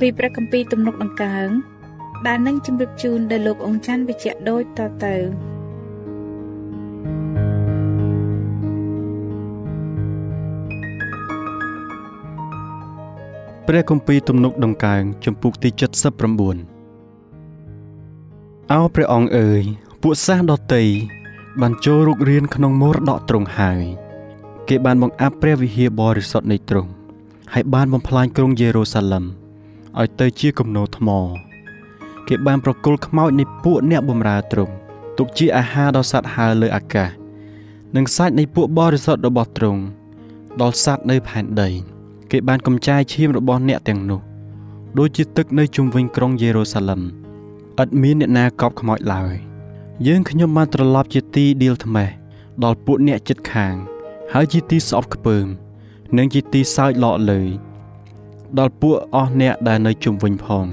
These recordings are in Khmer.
ពីព្រះគម្ពីរទំនុកដង្កើងដែលនឹងជម្រាបជូនដល់លោកអង្គច័ន្ទវិជ្ជៈដូចតទៅព្រះគម្ពីរទំនុកដង្កើងចំពុកទី79អោព្រះអង្គអើយពួកសាសដតីបានចូលរុករៀនក្នុងមរតកទ្រង់ហើយ គេបានបង្អាប់ព្រះវិហារបរិសុទ្ធនៃទ្រង់ហើយបានបំផ្លាញក្រុងយេរូសាឡឹម ឲ្យទៅជាគំនរថ្ម គេបានប្រគល់ខ្មោចនៃពួកអ្នកបម្រើទ្រង់ទុកជាអាហារដល់សត្វហើរលើអាកាសនិងសាច់នៃពួកបរិសុទ្ធរបស់ទ្រង់ដល់សត្វនៅផែនដី គេបានកំចាយឈាមរបស់អ្នកទាំងនោះដូចជាទឹកនៅជុំវិញក្រុងយេរូសាឡឹមឥតមានអ្នកណាកប់ខ្មោចឡើយយើងខ្ញុំបានត្រឡប់ជាទីដៀលថ្មេះដល់ពួកអ្នកចិត្តខាង ហើយជាទីស្អប់ខ្ពើម និងជាទីសើចលក់លើយ ដល់ពួកអស់អ្នកដែលនៅជុំវិញផង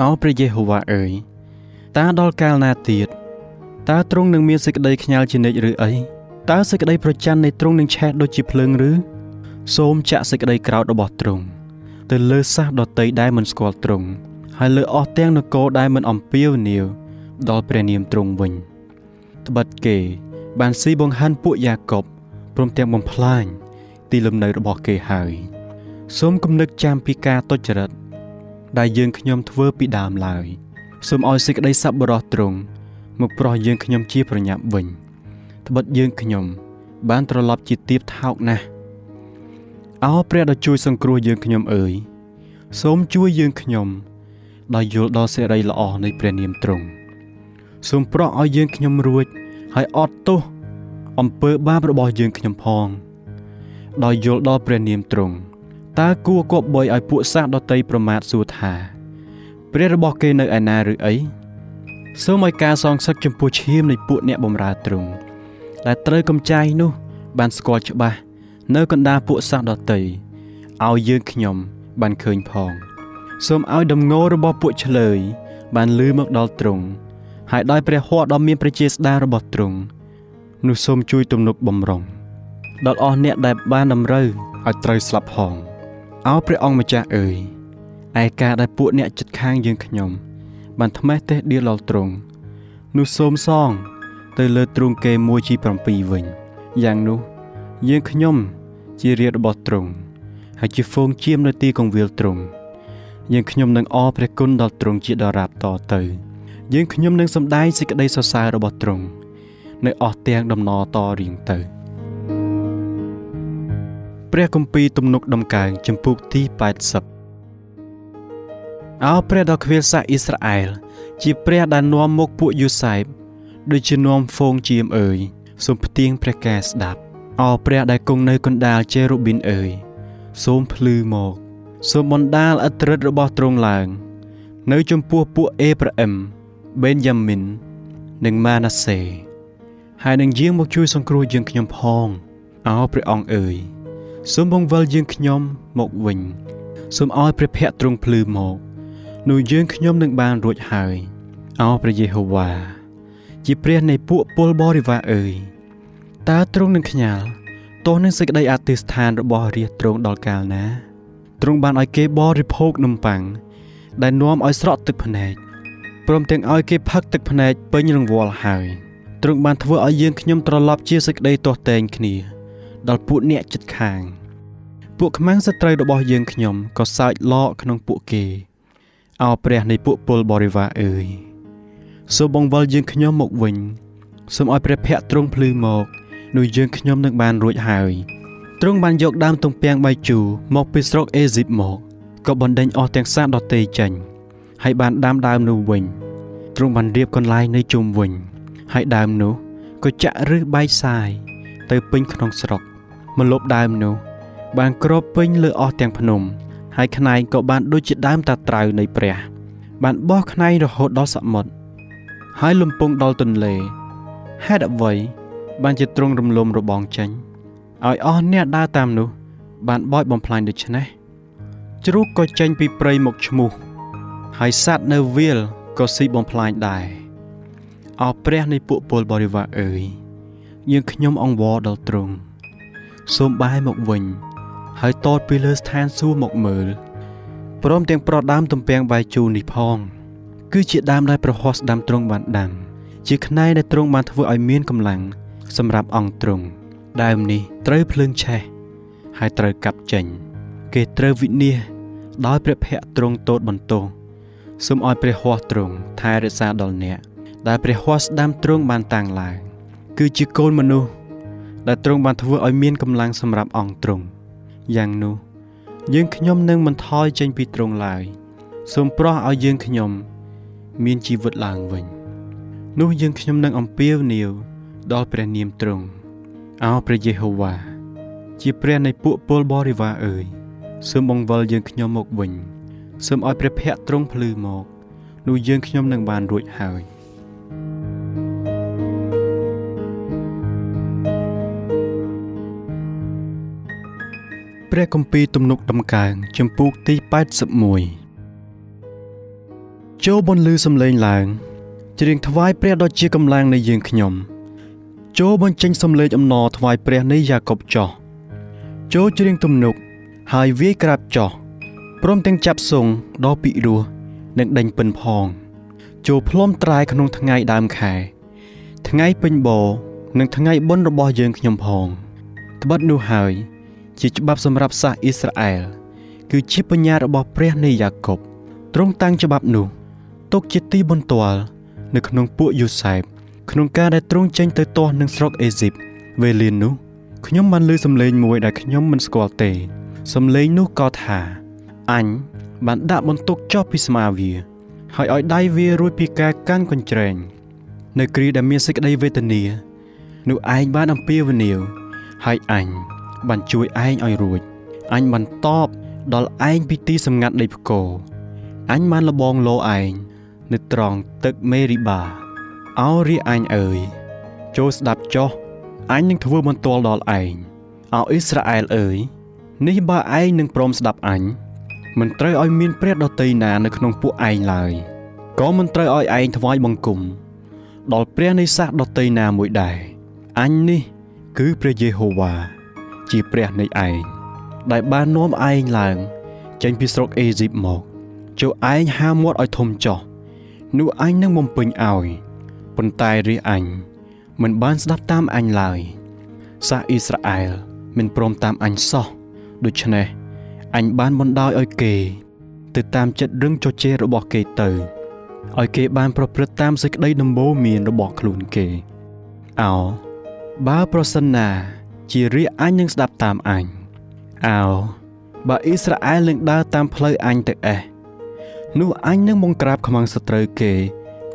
អោព្រះយេហូវ៉ាអើយតើដល់កាលណាទៀតតើទ្រង់នឹងមានសេចក្តីខ្ញាល់ជានិច្ចឬអីតើសេចក្តីប្រច័ណ្ឌនៃទ្រង់នឹងឆេះដូចជាភ្លើងឬសូមចាក់សេចក្តីក្រោធរបស់ទ្រង់ទៅលើសាសដតីដែលមិនស្គាល់ទ្រង់ហើយលើអស់ទាំងនគរដែលមិនអំពាវនាវដល់ព្រះនាមទ្រង់វិញត្បិតគេ បានស៊ីបង្ហាញពួកយ៉ាកុបព្រមទាំងបំផ្លាញទីលំនៅរបស់គេហើយ សូមគំនឹកចាំពីការទុច្ចរិតដែលយើងខ្ញុំធ្វើពីដើមឡើយសូមឲ្យសេចក្តីសប្បុរសទ្រង់មកប្រោះយើងខ្ញុំជាប្រញាប់វិញត្បិតយើងខ្ញុំ បានត្រឡប់ជាទៀបថោកណាស់អោព្រះដ៏ជួយសង្គ្រោះយើងខ្ញុំអើយសូមជួយយើងខ្ញុំដោយយល់ដល់សេរីល្អនៃព្រះនាមទ្រង់សូមប្រោះឲ្យយើងខ្ញុំរួចហើយអត់ទោសអំពើបាបរបស់យើងខ្ញុំផង ដោយយល់ដល់ព្រះនាមទ្រង់ តើគួរគប់បុយឲ្យពួកសាសដតីប្រមាថសួរថាព្រះរបស់គេនៅឯណាឬអីសូមឲ្យការសងសឹកចំពោះឈាមនៃពួកអ្នកបម្រើទ្រង់ដែលត្រូវកំចាយនោះ បានស្គាល់ច្បាស់នៅកណ្ដាលពួកសាសដតីឲ្យយើងខ្ញុំបានឃើញផង សូមឲ្យដំងោរបស់ពួកឆ្លើយ បានលឺមកដល់ទ្រង់ហើយដោយព្រះហស្ថដ៏មានព្រះជាស្ដារបស់ទ្រង់នោះសូមជួយទំនុកបំរុងដល់អស់អ្នកដែលបានតម្រូវឲ្យត្រូវស្លាប់ផង អោព្រះអង្គម្ចាស់អើយឯការដែលពួកអ្នកចិត្តខាងយើងខ្ញុំ បានថ្មេះទេះដៀលដល់ទ្រង់នោះសូមសង ទៅលើទ្រង់គេមួយជី7វិញយ៉ាងនោះយើងខ្ញុំ ជារាជរបស់ទ្រង់ហើយជាហ្វូងជៀមនៅទីកងវិលទ្រង់យើងខ្ញុំនឹងអរព្រះគុណដល់ទ្រង់ជាដរាបតទៅ យើងខ្ញុំនឹងសម្ដែងសេចក្តីសរសើររបស់ទ្រង់នៅអស់ទាំងដំណរតរៀងទៅ ព្រះគម្ពីរទំនុកដំកើងចំពុកទី80អោព្រះដ៏ខ្វៀលសាសអ៊ីស្រាអែលជាព្រះដែលនាំមុខពួកយូសែបដូចជានាំហ្វូងជាមអើយសូមផ្ទៀងព្រះការស្ដាប់អោព្រះដែលគង់នៅកណ្ដាលជេរូប៊ីនអើយសូមភ្លឺមកសូមបណ្ដាលអត្រិតរបស់ទ្រង់ឡើង នៅចំពោះពួកអេប្រាអឹមបេនយ៉ាមីននិងម៉ាណាសេហើយនឹងយាងមកជួយសង្គ្រោះយើងខ្ញុំផងអោព្រះអង្គអើយ សូមបង្វិលយើងខ្ញុំមកវិញសូមឲ្យព្រះភ័ក្ត្រទ្រង់ភ្លឺមកនោះយើងខ្ញុំនឹងបានរួចហើយអោព្រះយេហូវ៉ាជាព្រះនៃពួកពលបរិវារអើយតើទ្រង់នឹងខ្ញាល់ទោះនឹងសេចក្តីអធិស្ឋានរបស់រាជទ្រង់ដល់កាលណាទ្រង់បានឲ្យគេបរិភោគនំប៉័ងដែលនាំឲ្យស្រក់ទឹកភ្នែកព្រមទាំងឲ្យគេផឹកទឹកភ្នែកពេញរង្វល់ហើយទ្រង់បានធ្វើឲ្យយើងខ្ញុំត្រឡប់ជាសេចក្តីទាស់តែងគ្នា ដល់ពួកអ្នកចិត្តខាង ពួកខ្មាំងសត្រូវរបស់យើងខ្ញុំក៏សើចឡកក្នុងពួកគេអោព្រះនៃពួកពលបរិវារអើយសូមបង្វិលយើងខ្ញុំមកវិញសូមឲ្យព្រះភ័ក្ត្រទ្រង់ភ្លឺមកនោះយើងខ្ញុំនឹងបានរួចហើយទ្រង់បានយកដើមទំពាំងបៃជូមកពីស្រុកអេស៊ីបមកក៏បណ្ដេញអស់ទាំងសាសដតេចេញហើយបានដាំដើមនោះវិញទ្រង់បានរៀបកន្លែងនៅជុំវិញ ហើយដើមនោះក៏ចាក់ឫសបែកសាយទៅពេញក្នុងស្រុក ម្លប់ដើមនោះ បានគ្របពេញលើអស់ទាំងភ្នំ ហើយខ្នែងក៏បានដូចជាដើមតាត្រៅនៃព្រះ បានបោះខ្នែងរហូតដល់សមុទ្រហើយលំពងដល់ទន្លេហេតុអ្វី បានជាទ្រង់រំលំរបងចេញឲ្យអស់អ្នកដើរតាមនោះ បានបោចបំផ្លាញដូច្នេះជ្រូកក៏ចេញពីព្រៃមកឈ្មោះហើយសត្វនៅវាលក៏ស៊ីបំផ្លាញដែរអោព្រះនៃពួកពលបរិវារអើយយើងខ្ញុំអង្វរដល់ទ្រង់ សូមបែរមកវិញ ហើយតតពីលើស្ថានសួគ៌មកមើលព្រមទាំងប្រដាមទំពាំងបាយជូរនេះផង គឺជាដើមដែលប្រហោះស្ដាំទ្រង់បានដាំជាខ្នែដែលទ្រង់បានធ្វើឲ្យមានកម្លាំងសម្រាប់អង្គទ្រង់ដើមនេះត្រូវភ្លើងឆេះហើយត្រូវកាប់ចេញ គេត្រូវវិនិច្ឆ័យដោយព្រះភ័ក្ត្រទ្រង់តូតបន្ទោសសូមឲ្យព្រះហស្ថទ្រង់ថែរក្សាដល់អ្នកដែលព្រះហស្ថស្ដាំទ្រង់បានតាំងឡើងគឺជាកូនមនុស្ស ដែលទ្រង់បានធ្វើឲ្យមានកម្លាំងសម្រាប់អង្គទ្រង់យ៉ាងនោះ យើងខ្ញុំនឹងមិនថយចេញពីទ្រង់ឡើយសូមប្រោះឲ្យយើងខ្ញុំ មានជីវិតឡើងវិញ នោះយើងខ្ញុំនឹងអំពាវនាវដល់ព្រះនាមទ្រង់អោព្រះយេហូវ៉ាជាព្រះនៃពួកពលបរិវារអើយសូមបង្វិលយើងខ្ញុំមកវិញសូមឲ្យព្រះភ័ក្ត្រទ្រង់ភ្លឺមក នោះយើងខ្ញុំនឹងបានរួចហើយ ព្រះគម្ពីរទំនុកដំកើងចំពូកទី81ចូលបន្លឺសំឡេងឡើងច្រៀងថ្វាយព្រះដ៏ជាកម្លាំងនៃយើងខ្ញុំ ចូលបញ្ចេញសំឡេងអំណរថ្វាយព្រះនៃយ៉ាកុបចោះចូលច្រៀងទំនុក ហើយវាយក្រាបចោះព្រមទាំងចាប់សុងដ៏ពិរោះនិងដេញពិនផង ចូលផ្លុំត្រែក្នុងថ្ងៃដើមខែ ថ្ងៃពេញបោនិងថ្ងៃបុណ្យរបស់យើងខ្ញុំផងត្បិតនោះហើយ ជាច្បាប់សម្រាប់សាសអ៊ីស្រាអែលគឺជាបញ្ញារបស់ព្រះនៃយ៉ាកុបទ្រង់តាំងច្បាប់នោះទុកជាទីបន្ទាល់នៅក្នុងពួកយូសែបក្នុងការដែលទ្រង់ចេញទៅទាស់នឹងស្រុកអេស៊ីបវេលាននោះខ្ញុំបានឮសំឡេងមួយដែលខ្ញុំមិនស្គាល់ទេសំឡេងនោះក៏ថាអញបានដាក់បន្ទុកចុះពីស្មាវា ហើយឲ្យដៃវារួចពីការកាន់កញ្ច្រែងនៅគ្រាដែលមានសេចក្តីវេទនានោះឯងបានអំពាវនាវហើយអញ បានជួយឯងឲ្យរួចអញបានតបដល់ឯងពីទីសម្ងាត់នៃផ្គរអញបានលបងលោឯងនៅត្រង់ទឹកមេរីបាអោរាអញអើយចូលស្ដាប់ចុះអញនឹងធ្វើបន្ទាល់ដល់ឯងអោអ៊ីស្រាអែលអើយនេះបើឯងនឹងព្រមស្ដាប់អញមិនត្រូវឲ្យមានព្រះដតីណានៅក្នុងពួកឯងឡើយក៏មិនត្រូវឲ្យឯងថ្វាយបង្គំដល់ព្រះនៃសាសដតីណាមួយដែរអញនេះ គឺព្រះយេហូវ៉ា ជាព្រះនៃឯងដែលបាននាំឯងឡើង ចេញពីស្រុកអេស៊ីបមកចូលឯងហាមាត់ឲ្យធំចោះនោះអញនឹងបំពេញឲ្យប៉ុន្តែរាជអញមិនបានស្ដាប់តាមអញឡើយសាសអ៊ីស្រាអែលមិនព្រមតាមអញសោះដូច្នេះអញបានបណ្ដោយឲ្យគេ ទៅតាមចិត្តរឹងជជែករបស់គេទៅឲ្យគេបានប្រព្រឹត្តតាមសេចក្តីដំបូន្មានរបស់ខ្លួនគេអោបើប្រសិនណា ជារាជអញនឹងស្ដាប់តាមអញអោបើអ៊ីស្រាអែលនឹងដើរតាមផ្លូវអញទៅអេះនោះអញនឹងបង្ក្រាបខ្មាំងសត្រូវគេ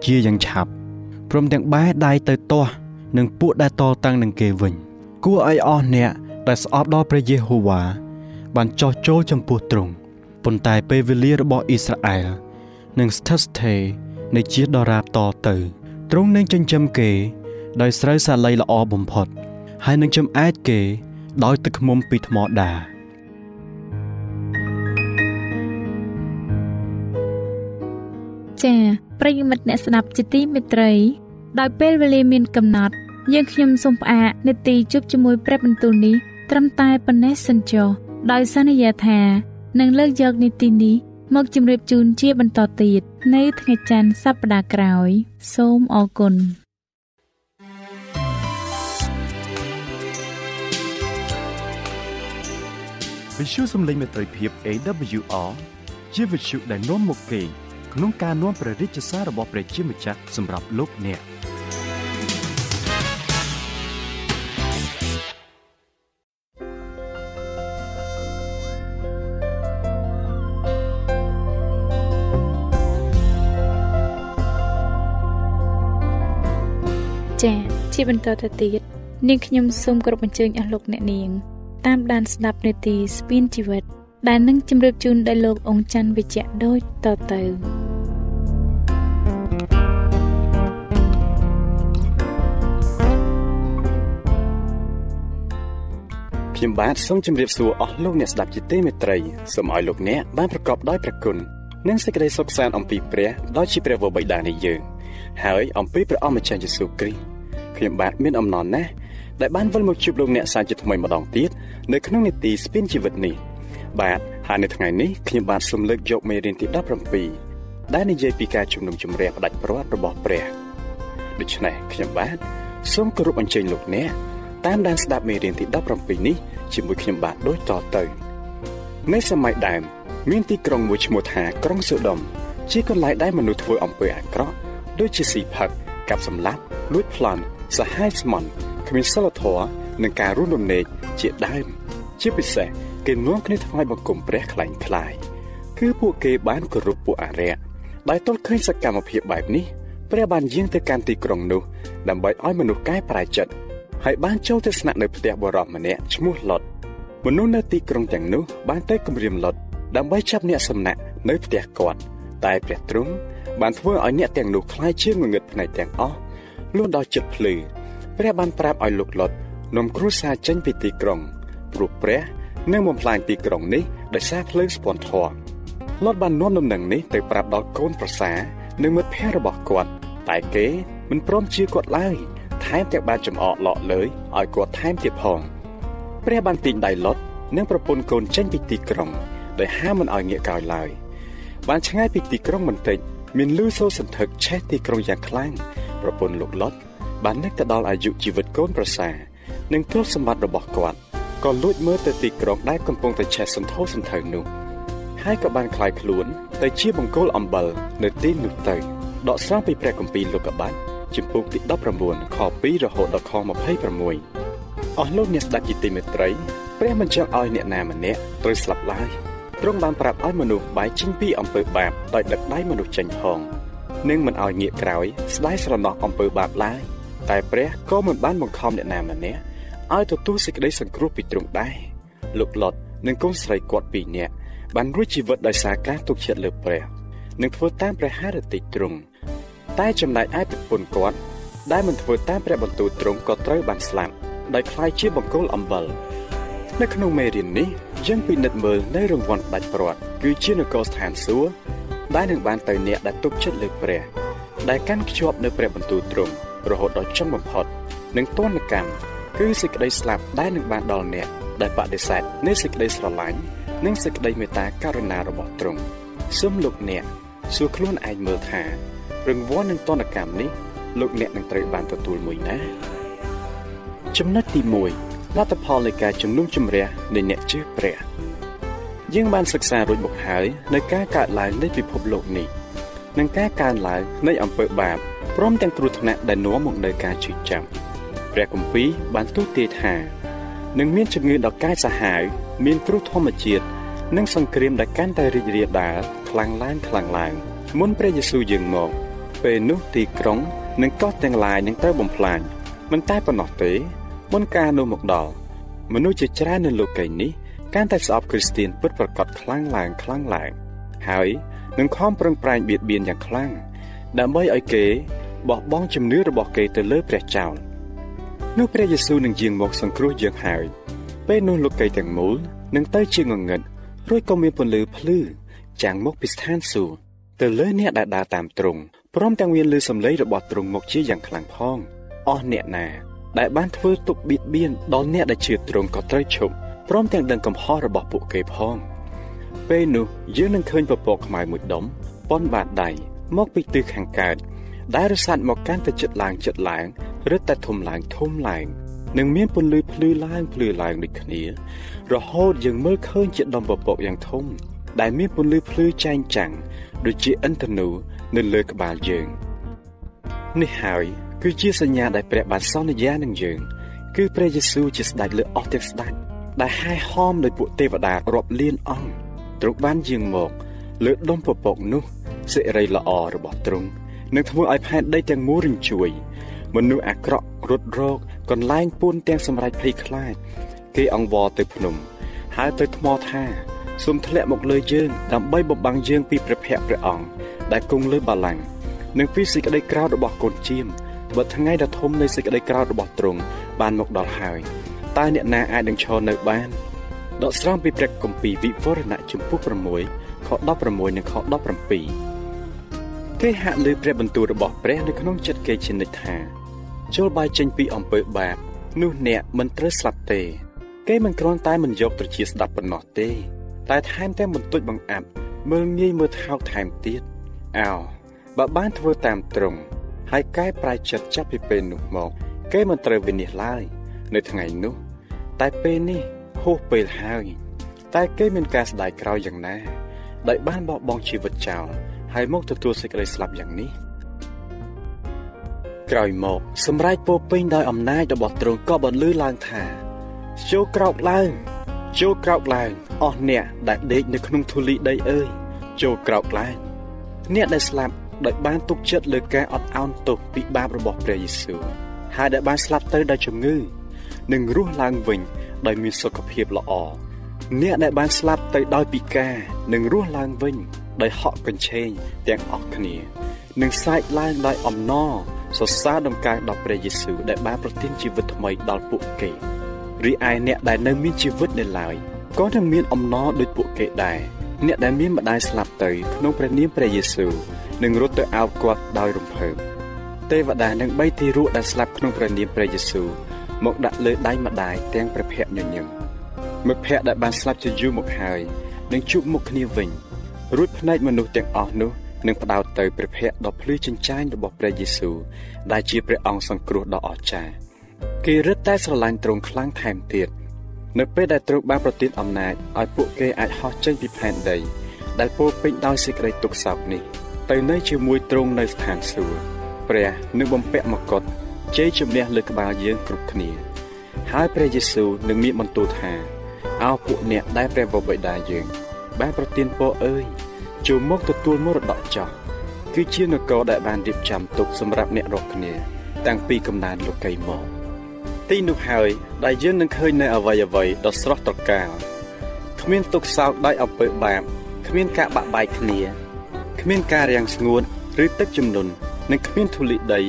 ជាយ៉ាងឆាប់ព្រមទាំងបែរដៃទៅទាស់នឹងពួកដែលតតាំងនឹងគេវិញ គួរឲ្យអស់អ្នកដែលស្អប់ដល់ព្រះយេហូវ៉ាបានចោះចូលចំពោះទ្រង់ប៉ុន្តែពេលវេលារបស់អ៊ីស្រាអែលនឹងស្ថិតស្ថេរនៃជាតិដរាបតទៅទ្រង់នឹងចិញ្ចឹមគេ ដោយស្រូវសាលីល្អបំផុត ហើយនឹងចំអែតគេ ដោយទឹកឃ្មុំពីថ្មដាចា៎ប្រិយមិត្តអ្នកស្ដាប់ជាទីមេត្រី ដោយពេលវេលាមានកំណត់ យើងខ្ញុំសូមផ្អាកនាទីជប់ជាមួយព្រះបន្ទូលនេះត្រឹមតែប៉ុណ្ណេះសិនចុះដោយសន្យាថានឹងលើកយកនីតិនេះមកជម្រាបជូនជាបន្តទៀតនៅថ្ងៃច័ន្ទសប្តាហ៍ក្រោយ សូមអរគុណ វិទ្យុសំឡេងមេត្រីភាព AWR ជាវិទ្យុដែលនាំមកពីក្នុងការនាំព្រះរាជសាររបស់ព្រះជាម្ចាស់សម្រាប់លោកអ្នកចា៎ជាបន្តទៅទៀតនាងខ្ញុំសូមគោរពអញ្ជើញអស់លោកអ្នកនាង តាមដានស្ដាប់នាទីស្ពានជីវិត ដែលនឹងជម្រាបជូនដល់លោកអង្គច័ន្ទវិជ្ជៈដូចតទៅខ្ញុំបាទសូមជម្រាបសួរអស់លោកអ្នកស្ដាប់ជាទីមេត្រីសូមឲ្យលោកអ្នកបានប្រកបដោយព្រះគុណនិងសេចក្តីសុខសាន្តអំពីព្រះដោយជាព្រះវរបិតានៃយើង ហើយអំពីព្រះអម្ចាស់យេស៊ូវគ្រីស្ទខ្ញុំបាទមានអំណរណាស់ ដែលបានវិលមកជួបលោកអ្នកសាជាថ្មីម្ដងទៀតនៅក្នុងនីតិស្ពានជីវិតនេះបាទហើយនៅថ្ងៃនេះខ្ញុំបាទសូមលើកយកមេរៀនទី17ដែលនិយាយពីការជំនុំជម្រះផ្ដាច់ព្រាត់របស់ព្រះដូច្នេះខ្ញុំបាទសូមគោរពអញ្ជើញលោកអ្នកតាមដានស្ដាប់មេរៀនទី17នេះជាមួយខ្ញុំបាទដូចតទៅនៅសម័យដើមមានទីក្រុងមួយឈ្មោះថាក្រុងសូដុំជាកន្លែងដែលមនុស្សធ្វើអំពើអាក្រក់ដូចជាស៊ីផឹកកាប់សម្លាប់លួចប្លន់សាហាយស្មន់ គ្មានសិលធម៌និងការរួមរំលែកជាដើមជាពិសេសគេនាំគ្នាថ្វាយបង្គំព្រះខ្លាញ់ខ្លាយគឺពួកគេបានគោរពពួកអារ្យដោយទល់ឃើញសកម្មភាពបែបនេះព្រះបានយាងទៅកាន់ទីក្រុងនោះដើម្បីឲ្យមនុស្សកែប្រែចិត្តហើយបានចូលទៅស្នាក់នៅផ្ទះបរិសម្នាក់ឈ្មោះលុតមនុស្សនៅទីក្រុងទាំងនោះបានទៅគំរាមលុតដើម្បីចាប់អ្នកសំណាក់នៅផ្ទះគាត់តែព្រះទ្រង់បានធ្វើឲ្យអ្នកទាំងនោះខ្លាចជាងងឹតភ្នែកទាំងអស់លួនដល់ចិត្តភ្លឺ ព្រះបានប្រាប់ឲ្យលោកលុតនាំគ្រួសារចេញពីទីក្រុងព្រោះព្រះនឹងបំផ្លាញទីក្រុងនេះដោយសារភ្លើងស្ពាន់ធម៌លុតបាននាំដំណឹងនេះទៅប្រាប់ដល់កូនប្រសានិងមិត្តភ័ក្តិរបស់គាត់តែគេមិនព្រមជឿគាត់ឡើយថែមទាំងបានចំអកឡកលើយឲ្យគាត់ថែមទៀតផងព្រះបានទាញដៃលុតនិងប្រពន្ធកូនចេញពីទីក្រុងដោយហាមមិនឲ្យងាកក្រោយឡើយបានឆ្ងាយពីទីក្រុងបន្តិចមានលឺសូរសន្ធឹកឆេះទីក្រុងយ៉ាងខ្លាំងប្រពន្ធលោកលុត បាននឹកទៅដល់អាយុជីវិតកូនប្រសានិងទ្រព្យសម្បត្តិរបស់គាត់ក៏លួចមើលទៅទីក្រុងដែលកំពុងតែឆេះសន្ធោសន្ធៅនោះហើយក៏បានคลายខ្លួនទៅជាបង្គោលអំបិលនៅទីនោះទៅដកស្រង់ពីព្រះគម្ពីរលោកុបាតជំពូកទី19ខ2រហូតដល់ខ26អស់លោកអ្នកស្ដេចជាទីមេត្រីព្រះមិនចង់ឲ្យអ្នកណាម្នាក់ត្រូវស្លាប់ឡើយទ្រង់បានប្រាប់ឲ្យមនុស្សបែកចេញពីអំពើបាបដោយដឹកដៃមនុស្សចេញផងនិងមិនឲ្យងាកក្រោយស្ដាយស្រណោះអំពើបាបឡើយ តែព្រះក៏មិនបានបង្ខំអ្នកណាម្នាក់ឲ្យទទួលសេចក្តីសង្គ្រោះពីទ្រង់ដែរលោកលត់និងកូនស្រីគាត់ពីរនាក់បានរួចជីវិតដោយសារការទុកចិត្តលើព្រះនិងធ្វើតាមព្រះハរតិទ្រង់តែចំណែកឯប្រពន្ធគាត់ដែលមិនធ្វើតាមព្រះបន្ទូលទ្រង់ក៏ត្រូវបានស្លាប់ដោយខ្លាយជាបង្គោលអំបិលនៅក្នុងមេរៀននេះយើងពិនិត្យមើលនៅរង្វាន់ដាច់ព្រាត់គឺជានគរស្ថានសួគ៌ដែលនឹងបានទៅអ្នកដែលទុកចិត្តលើព្រះដែលកាន់ខ្ជាប់នៅព្រះបន្ទូលទ្រង់ រហូតដល់ចុងបំផុតនិងទណ្ឌកម្មគឺសេចក្តីស្លាប់ដែលនឹងបានដល់អ្នកដែលបដិសេធនៃសេចក្តីស្រឡាញ់និងសេចក្តីមេត្តាករុណារបស់ទ្រង់សូមលោកអ្នកសួរខ្លួនឯងមើលថារង្វាន់នឹងទណ្ឌកម្មនេះលោកអ្នកនឹងត្រូវបានទទួលមួយណាចំណុចទី1លទ្ធផលនៃការជំនុំជម្រះនៃអ្នកជឿព្រះយើងបានសិក្សារួចមកហើយនៅការកើតឡើងនៃពិភពលោកនេះនិងការកើនឡើងនៃអំពើបាប ព្រមទាំងគ្រោះថ្នាក់ដែលនាំមកនូវការឈឺចាប់ព្រះគម្ពីរបានទូទាយថានឹងមានជំងឺដ៏កាចសាហាវមានគ្រោះធម្មជាតិនិងសង្គ្រាមដែលកាន់តែរីករាលដាលខ្លាំងឡើងខ្លាំងឡើងមុនព្រះយេស៊ូវយាងមក ពេលនោះទីក្រុងនិងកោះទាំងឡាយនឹងត្រូវបំផ្លាញមិនតែប៉ុណ្ណោះទេមុនការនោះមកដល់មនុស្សជាច្រើននៅលោកីយ៍នេះកាន់តែស្អប់គ្រីស្ទានពិតប្រាកដខ្លាំងឡើងខ្លាំងឡើងហើយនឹងខំប្រឹងប្រែងបៀតបៀនយ៉ាងខ្លាំង ដើម្បីឲ្យគេបោះបង់ជំនឿរបស់គេទៅលើព្រះចោលនោះព្រះយេស៊ូវនឹងយាងមកសង្គ្រោះយើងហើយពេលនោះលោកីទាំងមូលនឹងទៅជាងងឹតរួចក៏មានពន្លឺភ្លឺចាំងមកពីស្ថានសួគ៌ទៅលើអ្នកដែលដើរតាមទ្រង់ព្រមទាំងមានលឺសំឡេងរបស់ទ្រង់មកជាយ៉ាងខ្លាំងផងអស់អ្នកណា ដែលបានធ្វើទុកបៀតបៀនដល់អ្នកដែលជឿទ្រង់ក៏ត្រូវឈប់ព្រមទាំងដឹងកំហុសរបស់ពួកគេផង ពេលនោះយើងនឹងឃើញពពកខ្មៅមួយដុំប៉ុនបាតដៃ មកពីទិសខាងកើតដែលរសាត់មកកាន់ទៅចិត្តឡើងចិត្តឡើងរឹតតែធំឡើងធំឡើងនឹងមានពន្លឺភ្លឺឡើងភ្លឺឡើងដូចគ្នា រហូតយើងមើលឃើញជាដុំពពកយ៉ាងធំ ដែលមានពន្លឺភ្លឺចែងចាំងដូចជាឥន្ទនូនៅលើក្បាលយើង នេះហើយគឺជាសញ្ញាដែលព្រះបានសន្យានឹងយើង គឺព្រះយេស៊ូវជាស្ដេចលើអស់ទាំងស្ដេចដែលហែហមដោយពួកទេវតារាប់លានអង្គទ្រង់បានយាងមក លើដុំពពកនោះ សិរីល្អរបស់ទ្រង់នឹងធ្វើឲ្យផែនដីទាំងមូលរញ្ជួយមនុស្សអាក្រក់រត់រោគកន្លែងពួនទាំងសម្រេចភ័យខ្លាចគេអង្វរទៅភ្នំហើយទៅថ្មថាសូមធ្លាក់មកលើយើងដើម្បីបំបាំងយើងពីព្រះភ័ក្ត្រព្រះអង្គដែលគង់លើបល្ល័ង្កនិងពីសេចក្តីក្រោធរបស់កូនជៀមបើថ្ងៃដ៏ធំនៃសេចក្តីក្រោធរបស់ទ្រង់បានមកដល់ហើយតើអ្នកណាអាចនឹងឈរនៅបានដកស្រង់ពីព្រះគម្ពីរវិវរណៈជំពូក6ខ16និងខ17 គេហាក់លើព្រះបន្ទូលរបស់ព្រះនៅក្នុងចិត្តគេជានិច្ចថាចូលបាយចេញពីអំពើបាបនោះអ្នកមិនត្រូវស្លាប់ទេ គេមិនគ្រាន់តែមិនយកត្រជាស្ដាប់ប៉ុណ្ណោះទេ តែថែមទាំងបន្ទុចបង្អាប់មើលងាយមើលថោកថែមទៀតអោបើបានធ្វើតាមត្រង់ហើយកែប្រែចិត្តចាប់ពីពេលនោះមក គេមិនត្រូវវិនិច្ឆ័យឡើយនៅថ្ងៃនោះ តែពេលនេះហួសពេលហើយតែគេមានការស្ដាយក្រោយយ៉ាងណាដោយបានបោះបង់ជីវិតចោល ហើយមកទទួលសេចក្តីស្លាប់យ៉ាងនេះក្រោយមក សម្រែកពោពេញដោយអំណាចរបស់ទ្រង់ក៏បន្លឺឡើងថាចូលក្រោកឡើងចូលក្រោកឡើងអស់អ្នកដែលដេកនៅក្នុងធូលីដីអើយចូលក្រោកឡើងអ្នកដែលស្លាប់ដោយបានទុកចិត្តលើការអត់ឱនទោសពីបាបរបស់ព្រះយេស៊ូវហើយដែលបានស្លាប់ទៅដោយជំងឺនឹងរស់ឡើងវិញដោយមានសុខភាពល្អអ្នកដែលបានស្លាប់ទៅដោយពិការនឹងរស់ឡើងវិញ ដោយហក់កញ្ឆេងទាំងអស់គ្នានឹងសែកឡើងដោយអំណរសរសើរដំណើរដល់ព្រះយេស៊ូវដែលបានប្រទានជីវិតថ្មីដល់ពួកគេរីឯអ្នកដែលនៅមានជីវិតនៅឡើយក៏នឹងមានអំណរដូចពួកគេដែរអ្នកដែលមានម្ដាយស្លាប់ទៅក្នុងព្រះនាមព្រះយេស៊ូវនឹងរត់ទៅអោបគាត់ដោយរំភើបទេវតានឹងបីទីរួចដែលស្លាប់ក្នុងព្រះនាមព្រះយេស៊ូវមកដាក់លើដៃម្ដាយទាំងព្រះភ័ក្រញញឹមមិត្តភ័ក្តិដែលបានស្លាប់ជាយូរមកហើយនឹងជួបមុខគ្នាវិញ រួចភ្នែកមនុស្សទាំងអស់នោះនឹងផ្ដោតទៅព្រះភ័ក្ត្រដ៏ភ្លឺចិញ្ចាញរបស់ព្រះយេស៊ូវដែលជាព្រះអង្គសង្គ្រោះដ៏អស្ចារ្យគេរឹតតែស្រឡាញ់ទ្រង់ខ្លាំងថែមទៀតនៅពេលដែលទ្រង់បានប្រទានអំណាចឲ្យពួកគេអាចហោះចេញពីផែនដីដែលពោពេញដោយសេចក្តីទុក្ខសោកនេះទៅនៅជាមួយទ្រង់នៅស្ថានសួគ៌ព្រះនឹងបំពាក់មកុដជ័យជំនះលើក្បាលយើងគ្រប់គ្នា ហើយព្រះយេស៊ូវនឹងមានបន្ទូលថាអោពួកអ្នកដែលព្រះបបិតាយើងបានប្រទានពរអើយ ចូលមកទទួលមរតកចោះគឺជានគរដែលបានរៀបចំទុកសម្រាប់អ្នករាល់គ្នា តាំងពីកំណើតលោកីមកទីនោះហើយដែលយើងនឹងឃើញនៅអវ័យអវ័យដ៏ស្រស់ត្រកាលគ្មានទុកសោកដោយអំពើបាបគ្មានការបាក់បែកគ្នាគ្មានការរាំងស្ងួតឬទឹកជំនន់និងគ្មានធូលីដី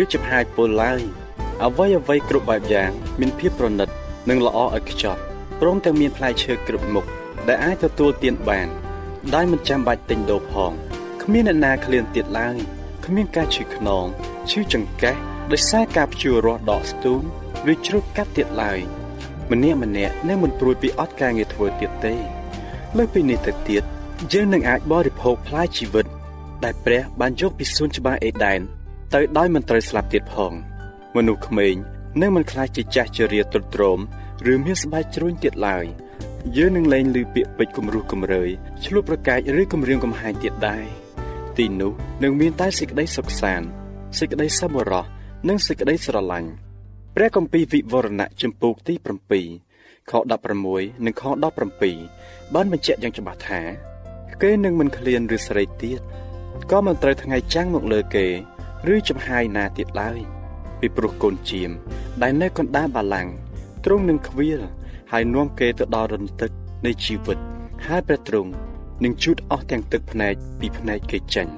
ឬចំហាយពលឡើយអ្វីអ្វីគ្រប់បែបយ៉ាងមានភាពប្រណិត និងល្អឥតខ្ចោះព្រមទាំងមានផ្លែឈើគ្រប់មុខដែលអាចទទួលទានបាន ដោយមិនចាំបាច់ទិញដូរផងគ្មានអ្នកណាឃ្លានទៀតឡើយគ្មានការឈឺខ្នងឈឺចង្កេះដោយសារការព្យួររាស់ដកស្ទូងឬជ្រុតកាត់ទៀតឡើយម្នាក់ម្នាក់នឹងមិនព្រួយពីអត់ការងារធ្វើទៀតទេលើពីនេះទៅទៀតយើងនឹងអាចបរិភោគផ្លែជីវិត ដែលព្រះបានយកពីសួនច្បារអេដែនទៅដោយមិនត្រូវស្លាប់ទៀតផង មនុស្សក្មេងនឹងមិនខ្លាចជាចាស់ជរាទ្រុឌទ្រោមឬមានស្បែកជ្រួញទៀតឡើយ យើងនឹងលែងឮពាក្យពេចន៍គំរោះគំរើយឆ្លុះប្រកែកឬគំរាមកំហែងទៀតដែរទីនោះនឹងមានតែសេចក្តីសុខសាន្តសេចក្តីសប្បុរសនិងសេចក្តីស្រឡាញ់ព្រះគម្ពីរវិវរណៈជំពូកទី7ខ16និងខ17បានបញ្ជាក់យ៉ាងច្បាស់ថាគេនឹងមិនឃ្លានឬស្រីទៀតក៏មិនត្រូវថ្ងៃចាំងមកលើគេ ឬចំហាយណាទៀតឡើយពីព្រោះកូនជៀមដែលនៅកណ្ដាលបាឡាំងទ្រង់នឹងខ្វៀល ហើយនាំគេទៅដល់រន្ទឹកនៃជីវិតហើយព្រះទ្រង់នឹងជូតអស់ទាំងទឹកភ្នែកពីភ្នែកគេចេញ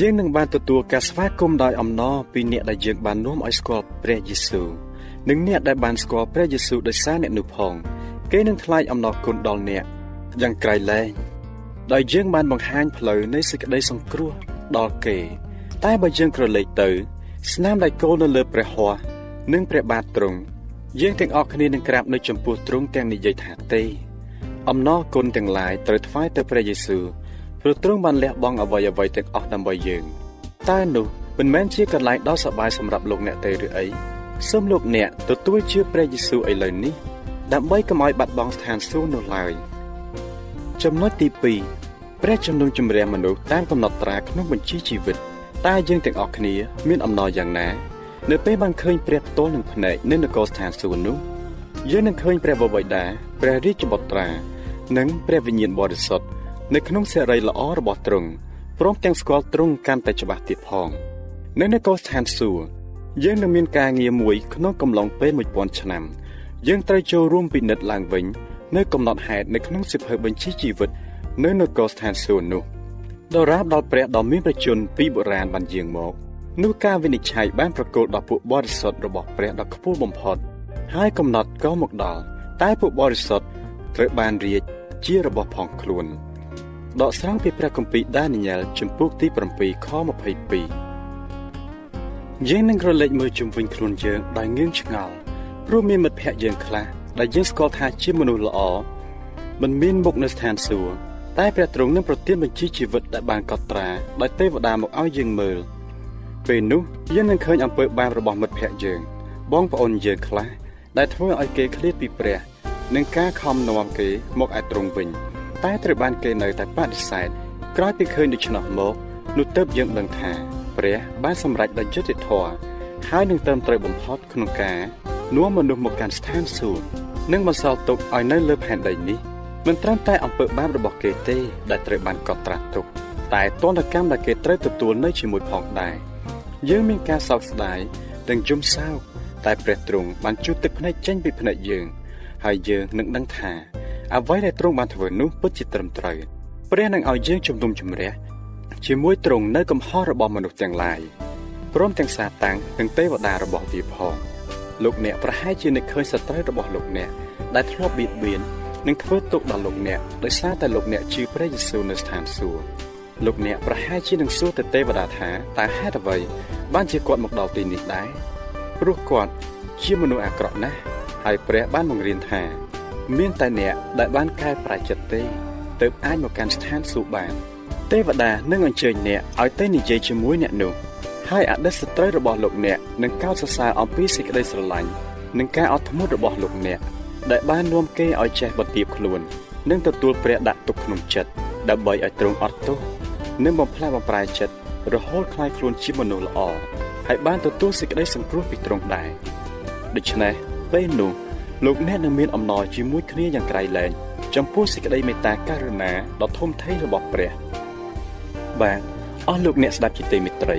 យើងនឹងបានទទួលការស្វាគមន៍ដោយអំណរពីអ្នកដែលយើងបាននាំឲ្យស្គាល់ព្រះយេស៊ូវនិងអ្នកដែលបានស្គាល់ព្រះយេស៊ូវដោយសារអ្នកនោះផងគេនឹងថ្លែងអំណរគុណដល់អ្នកយ៉ាងក្រៃលែងដោយយើងបានបង្ហាញផ្លូវនៃសេចក្តីសង្គ្រោះដល់គេ តែបើយើងក្រឡេកទៅ ស្នាមដៃគោលនៅលើព្រះហស្ថនិងព្រះបាទទ្រង់ យើងទាំងអស់គ្នានឹងក្រាបនៅចំពោះទ្រង់ទាំងនិយាយថាទេ អំណរគុណទាំងឡាយត្រូវថ្វាយទៅព្រះយេស៊ូវព្រោះទ្រង់បានលះបង់អ្វីអ្វីទាំងអស់ដើម្បីយើងតើនោះមិនមែនជាកន្លែងដ៏សប្បាយសម្រាប់លោកអ្នកទេឬអីសូមលោកអ្នកទទួលជឿព្រះយេស៊ូវឥឡូវនេះ ដើម្បីកុំឲ្យបាត់បង់ស្ថានសួគ៌នោះឡើយចំណុចទី2ព្រះជំនុំជម្រះមនុស្សតាមកំណត់ត្រាក្នុងបញ្ជីជីវិតតើយើងទាំងអស់គ្នា មានអំណរយ៉ាងណា នៅពេលបានឃើញព្រះផ្ទាល់នឹងភ្នែកនៅនគរស្ថានសួគ៌នោះយើងនឹងឃើញព្រះបវបិតាព្រះរាជបុត្រា និងព្រះវិញ្ញាណបរិសុទ្ធនៅក្នុងសេរីល្អរបស់ទ្រង់ព្រមទាំងស្គាល់ទ្រង់កាន់តែច្បាស់ទៀតផងនៅនគរស្ថានសួគ៌យើងនឹងមានការងារមួយក្នុងកំឡុងពេល1000ឆ្នាំ យើងត្រូវចូលរួមពិនិត្យឡើងវិញនៅកំណត់ហេតុនៅក្នុងសិភៅបញ្ជីជីវិត នៅនគរស្ថានសួគ៌នោះដរាបដល់ព្រះដ៏មានប្រជញ្ញពីបុរាណបានយាងមក នោះការវិនិច្ឆ័យបានប្រកូលដល់ពួកបរិសុទ្ធរបស់ព្រះដ៏ខ្ពស់បំផុត ហើយកំណត់ក៏មកដល់តែពួកបរិសុទ្ធត្រូវបានរាជជារបស់ផងខ្លួនដកស្រង់ពីព្រះគម្ពីរដានីយ៉ែលជំពូកទី7ខ22យើងនឹងក្រឡេកមើលជុំវិញខ្លួនយើងដោយងឿងឆ្ងល់ព្រោះមានមិត្តភ័ក្តិយើងខ្លះដែលយើងស្គាល់ថាជាមនុស្សល្អមិនមានមុខនៅស្ថានសួគ៌តែព្រះទ្រង់នឹងប្រទានបញ្ជីជីវិតដែលបានកត់ត្រាដោយទេវតាមកឲ្យយើងមើល ពេលនោះយើងនឹងឃើញអំពើបាបរបស់មិត្តភ័ក្តិយើង បងប្អូនយើងខ្លះដែលធ្វើឲ្យគេឃ្លាតពីព្រះនិងការខំនាំគេមកឯទ្រង់វិញ តែត្រូវបានគេនៅតែបដិសេធក្រោយពីឃើញដូច្នោះមកនោះទៅយើងដឹងថាព្រះបានសម្រេចដោយយុត្តិធម៌ហើយនឹងត្រឹមត្រូវបំផុតក្នុងការនាំមនុស្សមកកាន់ស្ថានសួគ៌និងបន្សល់ទុកឲ្យនៅលើផែនដីនេះមិនត្រឹមតែអំពើបាបរបស់គេទេដែលត្រូវបានកត់ត្រាទុកតែទណ្ឌកម្មដែលគេត្រូវទទួលនៅជាមួយផងដែរ យើងមានការសោកស្ដាយទាំងយំសោកតែព្រះទ្រង់បានជួយទឹកភ្នែកចេញពីភ្នែកយើង ហើយយើងនឹងដឹងថាអ្វីដែលទ្រង់បានធ្វើនោះពិតជាត្រឹមត្រូវព្រះនឹងឲ្យយើងជំនុំជម្រះជាមួយទ្រង់នៅកំហុសរបស់មនុស្សទាំងឡាយព្រមទាំងសាតាំងនិងទេវតារបស់វាផងលោកអ្នកប្រហែលជានឹកឃើញសត្រូវរបស់លោកអ្នកដែលធ្លាប់បៀតបៀននិងធ្វើទុកដល់លោកអ្នកដោយសារតែលោកអ្នកជឿព្រះយេស៊ូវនៅស្ថានសួគ៌ លោកអ្នកប្រហែលជានឹងសួរទៅទេវតាថាតើហេតុអ្វី បានជាគាត់មកដល់ទីនេះដែរព្រោះគាត់ជាមនុស្សអាក្រក់ណាស់ហើយព្រះបានបង្រៀនថា មានតែអ្នកដែលបានកែប្រែចិត្តទេទើបអាចមកកាន់ស្ថានសួគ៌បានទេវតានឹងអញ្ជើញអ្នកឲ្យទៅនិយាយជាមួយអ្នកនោះហើយអតីតសត្រូវរបស់លោកអ្នកនឹងកោតសរសើរអំពីសេចក្តីស្រឡាញ់និងការអត់ធ្មត់របស់លោកអ្នកដែលបាននាំគេឲ្យចេះបន្ទាបខ្លួន និងទទួលព្រះដាក់ទុកក្នុងចិត្តដើម្បីឲ្យទ្រង់អត់ទោស និងបំផ្លែបំប្រែចិត្តរហូតខ្លាយខ្លួនជាមនុស្សល្អហើយបានទទួលសេចក្តីសង្គ្រោះពីទ្រង់ដែរដូច្នេះពេលនោះលោកអ្នកនឹងមានអំណរជាមួយគ្នាយ៉ាងក្រៃលែងចំពោះសេចក្តីមេត្តាករុណាដ៏ធំធេងរបស់ព្រះ បាទអស់លោកអ្នកស្ដាប់ជាទីមេត្រី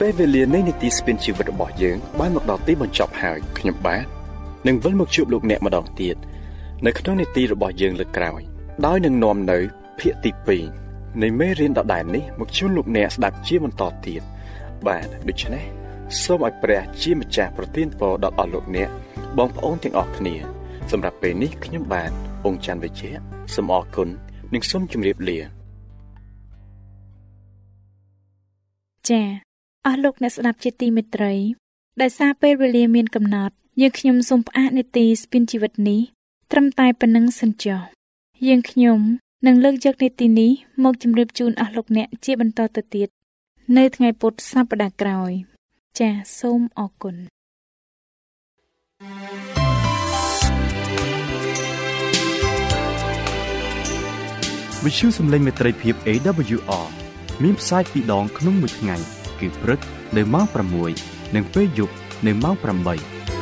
ពេលវេលានៃនីតិស្ពិនជីវិតរបស់យើងបានមកដល់ទីបញ្ចប់ហើយខ្ញុំបាទនឹងវិលមកជួបលោកអ្នកម្ដងទៀតនៅក្នុងនីតិរបស់យើងលើកក្រោយ ដោយនឹងនាំនៅភាគទី2 នៃមេរៀនដដែលនេះមកជូនលោកអ្នកស្ដាប់ជាបន្តទៀតបាទដូច្នេះសូមឲ្យព្រះជាម្ចាស់ប្រទានពរដល់អស់លោកអ្នកបងប្អូនទាំងអស់គ្នា សម្រាប់ពេលនេះខ្ញុំបាទអង្គច័ន្ទវិជ្ជាសូមអរគុណនិងសូមជម្រាបលាចា៎អស់លោកអ្នកស្ដាប់ជាទីមេត្រីដែលសារពេលវេលាមានកំណត់យើងខ្ញុំសូមផ្អាកនេតិស្ពីនជីវិតនេះត្រឹមតែប៉ុណ្្នឹងសិនចុះយើងខ្ញុំ នឹងលើកយកនេតិនេះមកជម្រាបជូនអស់លោកអ្នកជាបន្តទៅទៀតនៅថ្ងៃពុធសប្តាហ៍ក្រោយ ចាសសូមអរគុណវិទ្យុសំឡេងមេត្រីភាព AWR មានផ្សាយពីរដងក្នុងមួយថ្ងៃគឺព្រឹកនៅម៉ោង6និងពេលយប់នៅម៉ោង8